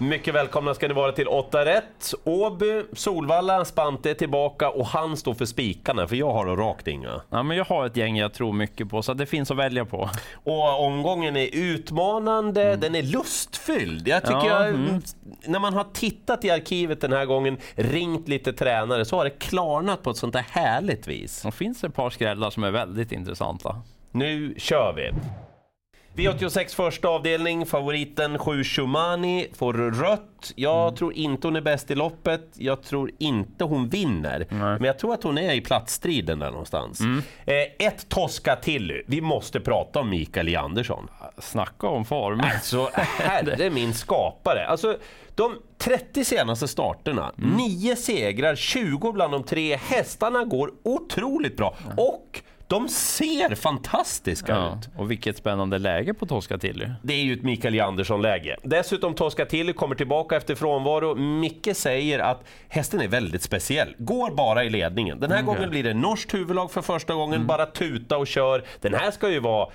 Mycket välkomna ska ni vara till 8 rätt. Åby, Solvalla, Spante är tillbaka och han står för spikarna, för jag har rakt inga. Ja, men jag har ett gäng jag tror mycket på, så det finns att välja på. Och omgången är utmanande, mm. den är lustfylld. Jag tycker ja, jag, mm. när man har tittat i arkivet den här gången, ringt lite tränare, så har det klarnat på ett sånt där härligt vis. Det finns ett par skrällar som är väldigt intressanta. Nu kör vi! V86 första avdelning, favoriten 7 Shumani får rött. Jag mm. tror inte hon är bäst i loppet, jag tror inte hon vinner. Mm. Men jag tror att hon är i platsstriden där någonstans. Mm. Eh, ett Tosca Tilly, vi måste prata om Mikael. Andersson. Snacka om form. Alltså, herre min skapare. Alltså, de 30 senaste starterna, mm. 9 segrar, 20 bland de tre hästarna går otroligt bra. Och de ser fantastiska ja, ut. Och vilket spännande läge på Toscatilly. Det är ju ett Mikael Andersson-läge. Dessutom Toscatilly kommer tillbaka efter frånvaro. Micke säger att hästen är väldigt speciell. Går bara i ledningen. Den här mm, gången blir det norskt huvudlag för första gången. Mm. Bara tuta och kör. Den här ska ju vara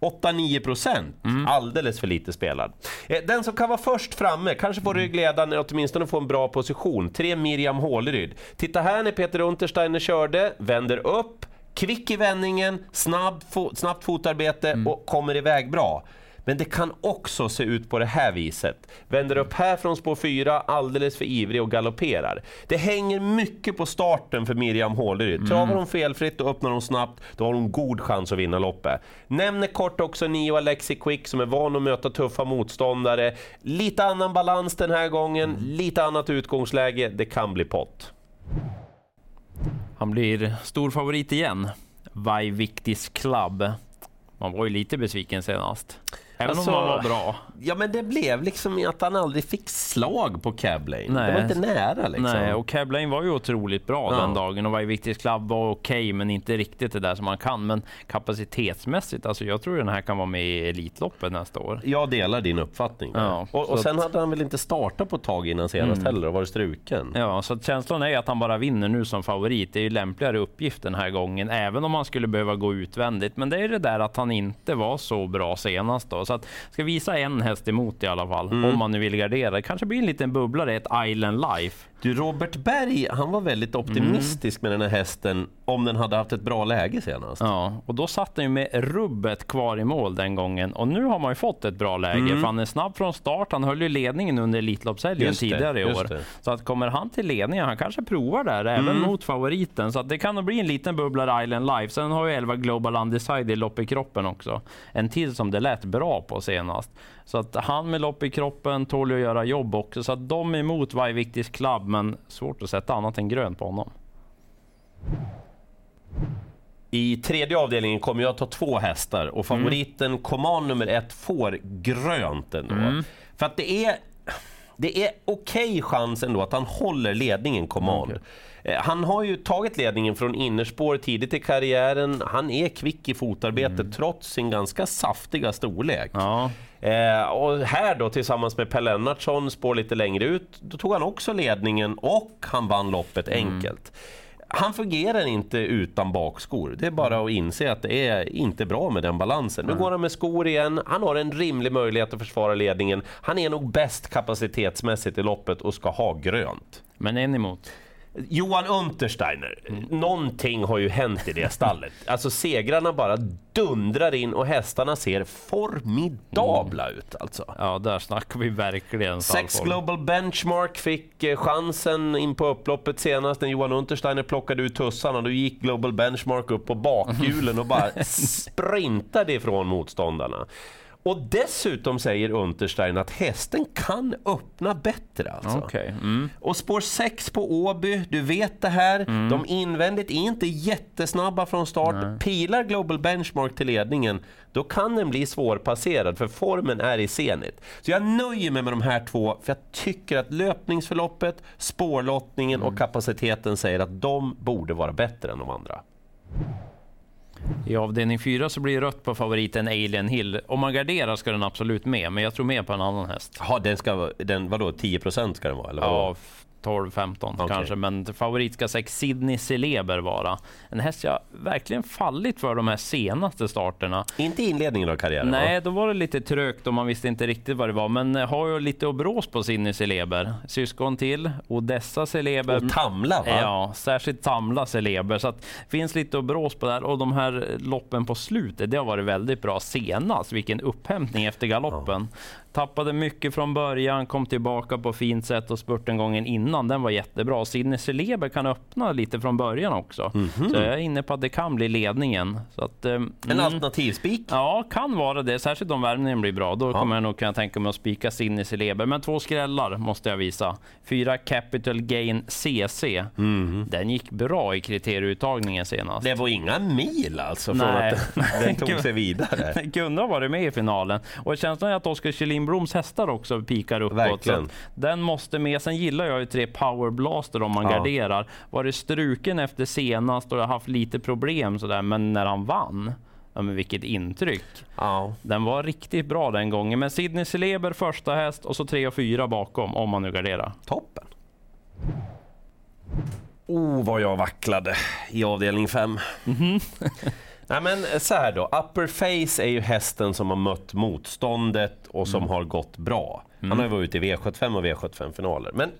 8-9 procent. Mm. Alldeles för lite spelad. Eh, den som kan vara först framme, kanske får ryggledaren eller åtminstone få en bra position. Tre Miriam Håleryd. Titta här när Peter Untersteiner körde, vänder upp, kvick i vändningen, snabb fo snabbt fotarbete mm. och kommer iväg bra. Men det kan också se ut på det här viset. Vänder upp här från spår 4, alldeles för ivrig och galopperar. Det hänger mycket på starten för Miriam Håleryd. Mm. Travar hon felfritt och öppnar hon snabbt, då har hon god chans att vinna loppet. Nämner kort också Nio Alexi Quick som är van att möta tuffa motståndare. Lite annan balans den här gången, mm. lite annat utgångsläge. Det kan bli pott. Han blir stor favorit igen. Vajviktis Club. Man var ju lite besviken senast. Även alltså, om han var bra. Ja, men det blev liksom att han aldrig fick slag på Cablane. Det var inte nära liksom. Nej, och Cablane var ju otroligt bra ja. den dagen och Vajviktis Club var okej, okay, men inte riktigt det där som man kan. Men kapacitetsmässigt, alltså jag tror den här kan vara med i Elitloppet nästa år. Jag delar din uppfattning. Ja, och, och sen att... hade han väl inte startat på ett tag innan senast mm. heller och varit struken. Ja, så känslan är att han bara vinner nu som favorit. Det är ju lämpligare uppgift den här gången, även om han skulle behöva gå utvändigt. Men det är det där att han inte var så bra senast då. Så att ska visa en häst emot i alla fall, mm. om man nu vill gardera. Det kanske blir en liten bubblare, ett Island Life. Du, Robert Berg, han var väldigt optimistisk mm. med den här hästen om den hade haft ett bra läge senast. Ja, och då satt den ju med rubbet kvar i mål den gången. Och nu har man ju fått ett bra läge, mm. för han är snabb från start. Han höll ju ledningen under Elitloppshelgen tidigare i år. Så att kommer han till ledningen, han kanske provar där, mm. även mot favoriten. Så att det kan nog bli en liten bubblare Island Life. Sen har ju 11 Global Undecided lopp i kroppen också. En till som det lät bra på senast. Så att han med lopp i kroppen tål att göra jobb också. Så att de emot Vajviktis Club, men svårt att sätta annat än grönt på honom. I tredje avdelningen kommer jag ta två hästar och favoriten mm. Command nummer ett får grönt ändå. Mm. För att det är, det är okej okay chans ändå att han håller ledningen Command. Okay. Eh, han har ju tagit ledningen från innerspår tidigt i karriären. Han är kvick i fotarbetet mm. trots sin ganska saftiga storlek. Ja. Eh, och här då tillsammans med Per Lennartsson, spår lite längre ut, då tog han också ledningen och han vann loppet mm. enkelt. Han fungerar inte utan bakskor. Det är bara mm. att inse att det är inte bra med den balansen. Nu går han med skor igen. Han har en rimlig möjlighet att försvara ledningen. Han är nog bäst kapacitetsmässigt i loppet och ska ha grönt. Men en emot? Johan Untersteiner, mm. någonting har ju hänt i det stallet. Alltså segrarna bara dundrar in och hästarna ser formidabla mm. ut alltså. Ja, där snackar vi verkligen Sex Global Benchmark fick eh, chansen in på upploppet senast när Johan Untersteiner plockade ut tussarna. Då gick Global Benchmark upp på bakhjulen och bara sprintade ifrån motståndarna. Och dessutom säger Unterstein att hästen kan öppna bättre. Alltså. Okay. Mm. Och spår 6 på Åby, du vet det här. Mm. De invändigt är inte jättesnabba från start. Nej. Pilar Global Benchmark till ledningen, då kan den bli svårpasserad för formen är i senit. Så jag nöjer mig med de här två för jag tycker att löpningsförloppet, spårlottningen mm. och kapaciteten säger att de borde vara bättre än de andra. I avdelning 4 så blir det rött på favoriten Alien Hill. Om man garderar ska den absolut med, men jag tror mer på en annan häst. Ja, den ska, den, vadå, 10% ska den vara? Eller ja, 12-15 okay. kanske, men favorit ska sex Sydney Celeber vara. En häst jag verkligen fallit för de här senaste starterna. Inte inledningen av karriären? Nej, då var det lite trögt och man visste inte riktigt vad det var, men har ju lite att brås på Sydney Celeber. Syskon till, Odessa Celeber. Och Tamla va? Ja, särskilt Tamla Celeber. Så att finns lite att brås på där och de här loppen på slutet, det har varit väldigt bra senast. Vilken upphämtning efter galoppen. Ja. Tappade mycket från början, kom tillbaka på fint sätt och spurten gången innan, den var jättebra. Sidney Celeber kan öppna lite från början också. Mm -hmm. Så jag är inne på att det kan bli ledningen. Så att, mm, en alternativspik? Ja, kan vara det. Särskilt om värmningen blir bra. Då ja. kommer jag nog kunna tänka mig att spika Sidney Celeber. Men två skrällar måste jag visa. Fyra Capital Gain CC. Mm -hmm. Den gick bra i kriterieuttagningen senast. Det var inga mil alltså Nej. att den tog sig vidare. Den kunde ha varit med i finalen. Och känslan är att Oskar Kjellin Broms hästar också pikar uppåt. Verkligen. Den måste med. Sen gillar jag ju tre Power Blaster om man ja. garderar. Var det struken efter senast och har haft lite problem sådär, men när han vann Ja, men vilket intryck. Ja. Den var riktigt bra den gången. Men Sidney Celeber första häst och så tre och fyra bakom om man nu garderar. Toppen. Oh, vad jag vacklade i avdelning 5. Mm -hmm. Nej, men så här då. Upper Face är ju hästen som har mött motståndet och som mm. har gått bra. Han har ju varit ute i V75 och V75-finaler. Men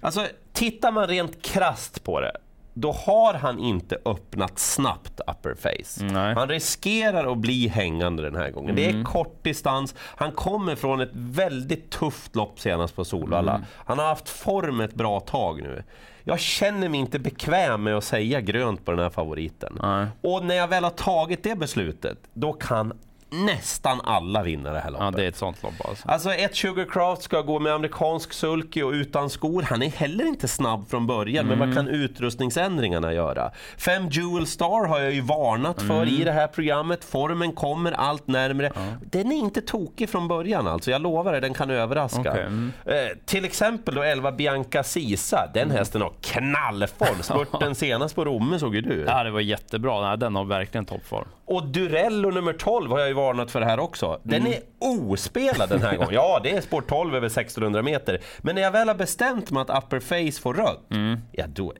alltså, tittar man rent krast på det då har han inte öppnat snabbt upper face. Nej. Han riskerar att bli hängande den här gången. Mm. Det är mm. kort distans. Han kommer från ett väldigt tufft lopp senast på Solvalla. Mm. Han har haft form ett bra tag nu jag känner mig inte bekväm med att säga grönt på den här favoriten. Nej. Och när jag väl har tagit det beslutet, då kan nästan alla vinna det här loppet. Ja, det är ett sånt lopp alltså. Alltså ett Sugarcraft ska gå med amerikansk sulky och utan skor. Han är heller inte snabb från början, mm. men vad kan utrustningsändringarna göra? Fem Jewel Star har jag ju varnat för mm. i det här programmet. Formen kommer allt närmre. Ja. Den är inte tokig från början alltså, jag lovar det, den kan överraska. Okay. Mm. Eh, till exempel då 11 Bianca Sisa, den mm. hästen har knallform. Spurten senast på Romme såg ju du. Ja, det var jättebra. Den har verkligen toppform. Och Durello nummer 12 har jag ju varnat för det här också. Den mm. är ospelad den här gången. Ja, det är spår 12 över 1600 meter. Men när jag väl har bestämt mig att upper face får rött, mm. ja då...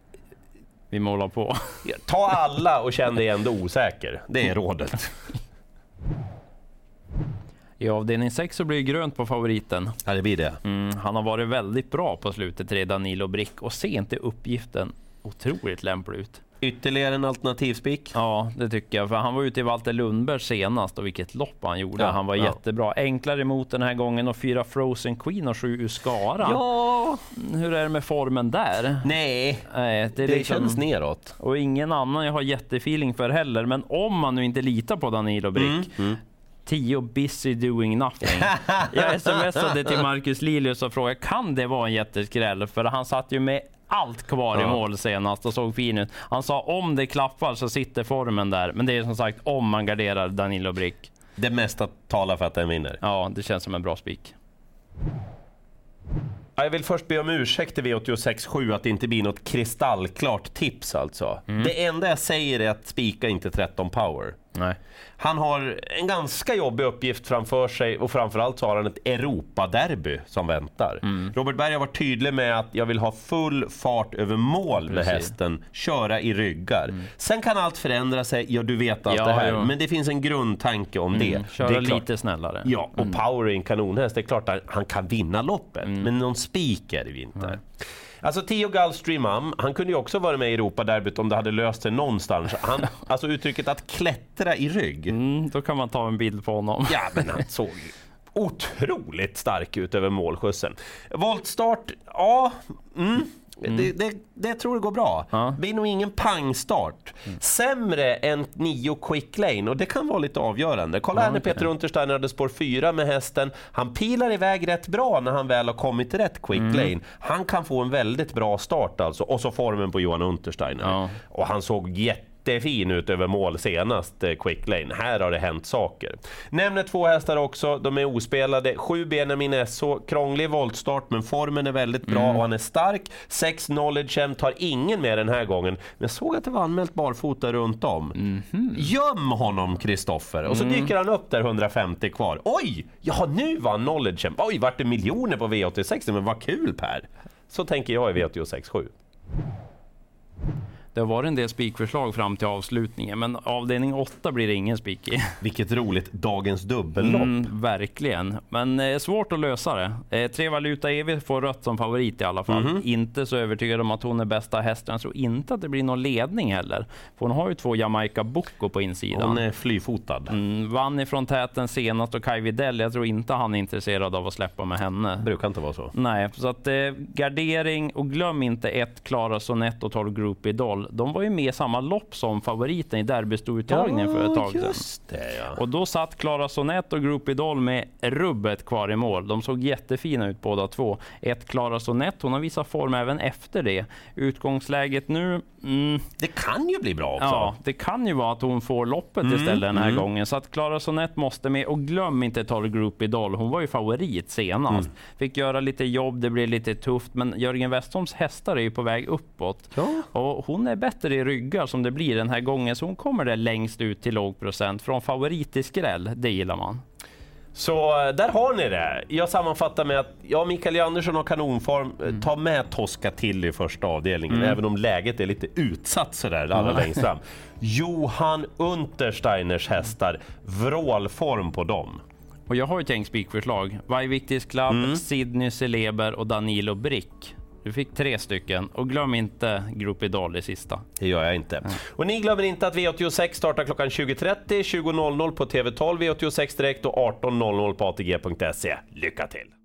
Vi målar på. Ta alla och känn dig ändå osäker. Det är rådet. I avdelning 6 så blir det grönt på favoriten. Ja, det blir det. Mm, han har varit väldigt bra på slutet redan, Nilo Brick, och sent i uppgiften otroligt lämplig ut. Ytterligare en alternativspik? Ja, det tycker jag. För han var ute i Walter Lundberg senast och vilket lopp han gjorde. Ja, han var ja. jättebra. Enklare emot den här gången och fyra Frozen Queen och sju Uscara. Ja! Hur är det med formen där? Nej, Nej det, det liksom... känns neråt. Och ingen annan jag har jättefeeling för heller. Men om man nu inte litar på Danilo Brick mm, mm. 10 busy doing nothing. Jag smsade till Marcus Lilius och frågade kan det vara en jätteskräll? För han satt ju med allt kvar ja. i mål senast och såg fin ut. Han sa om det klaffar så sitter formen där. Men det är som sagt om man garderar Danilo Brick. Det mesta talar för att den vinner. Ja, det känns som en bra spik. Jag vill först be om ursäkt till V86.7 att det inte blir något kristallklart tips alltså. Mm. Det enda jag säger är att spika inte 13 power. Nej. Han har en ganska jobbig uppgift framför sig och framförallt så har han ett Europaderby som väntar. Mm. Robert Berg har varit tydlig med att jag vill ha full fart över mål Precis. med hästen, köra i ryggar. Mm. Sen kan allt förändra sig, ja du vet allt ja, det här, ja. men det finns en grundtanke om mm. det. Köra det lite snällare. Ja, och mm. Power är en kanonhäst, det är klart att han kan vinna loppet, mm. men någon spik är det ju inte. Alltså Theo Gulfstream Am, han kunde ju också vara med i Europaderbyt om det hade löst sig någonstans. Han, alltså uttrycket att klättra i rygg. Mm, då kan man ta en bild på honom. Ja, men han såg otroligt stark ut över målskjutsen. Voltstart, ja, mm, Mm. Det, det, det, tror jag går bra. Ja. Det blir nog ingen pangstart. Mm. Sämre än 9 quick lane och det kan vara lite avgörande. Kolla ja, här när Peter Untersteiner hade spår 4 med hästen. Han pilar iväg rätt bra när han väl har kommit rätt quick mm. lane. Han kan få en väldigt bra start alltså. Och så formen på Johan Untersteiner. Ja. Och han såg jätte jättefin ut över mål senast, eh, Quick Lane. Här har det hänt saker. Nämner två hästar också, de är ospelade. Sju Benjamin SH, krånglig voltstart men formen är väldigt bra mm. och han är stark. Sex Knowledge M tar ingen med den här gången. Men jag såg att det var anmält barfota runt om. Mm -hmm. Göm honom Kristoffer! Och så mm. dyker han upp där 150 kvar. Oj! Ja, nu var Knowledge M. Oj, vart det miljoner på V86? Men vad kul Per! så tänker jag i V86 7. Det har varit en del spikförslag fram till avslutningen, men avdelning 8 blir det ingen spik i. Vilket roligt dagens dubbellopp. Mm, verkligen, men eh, svårt att lösa det. Eh, tre Valuta Evi får rött som favorit i alla fall. Mm. Inte så övertygad om att hon är bästa hästen. Jag tror inte att det blir någon ledning heller. För hon har ju två Jamaica Bocco på insidan. Hon är flyfotad. Mm, vann ifrån täten senast och Kaj Widell, jag tror inte han är intresserad av att släppa med henne. Det brukar inte vara så. Nej, så att eh, gardering och glöm inte ett Klara Sonett och 12 Group Idol de var ju med i samma lopp som favoriten i derbystouttagningen ja, för ett tag sedan. Det, ja. Och då satt Klara Sonett och Group Idol med rubbet kvar i mål. De såg jättefina ut båda två. Ett Klara Sonett, hon har visat form även efter det. Utgångsläget nu... Mm, det kan ju bli bra också. Ja, det kan ju vara att hon får loppet mm, istället den här mm. gången. Så att Klara Sonett måste med. Och glöm inte Tar Group Idol. Hon var ju favorit senast. Mm. Fick göra lite jobb, det blev lite tufft. Men Jörgen Westholms hästar är ju på väg uppåt. Ja. Och hon är bättre i ryggar som det blir den här gången. Så hon kommer där längst ut till låg procent. Från favorit till skräll, det gillar man. Så eh, där har ni det. Jag sammanfattar med att ja, Mikael Andersson har kanonform. Eh, mm. Ta med Tosca till i första avdelningen, mm. även om läget är lite utsatt sådär allra mm. längst fram. Johan Untersteiners hästar, vrålform på dem. Och jag har ett gäng spikförslag. Vajviktis Club, mm. Sidney Celeber och Danilo Brick. Du fick tre stycken och glöm inte Group Idol i sista. Det gör jag inte. Mm. Och ni glömmer inte att V86 startar klockan 20.30, 20.00 på TV12 V86 Direkt och 18.00 på ATG.se. Lycka till!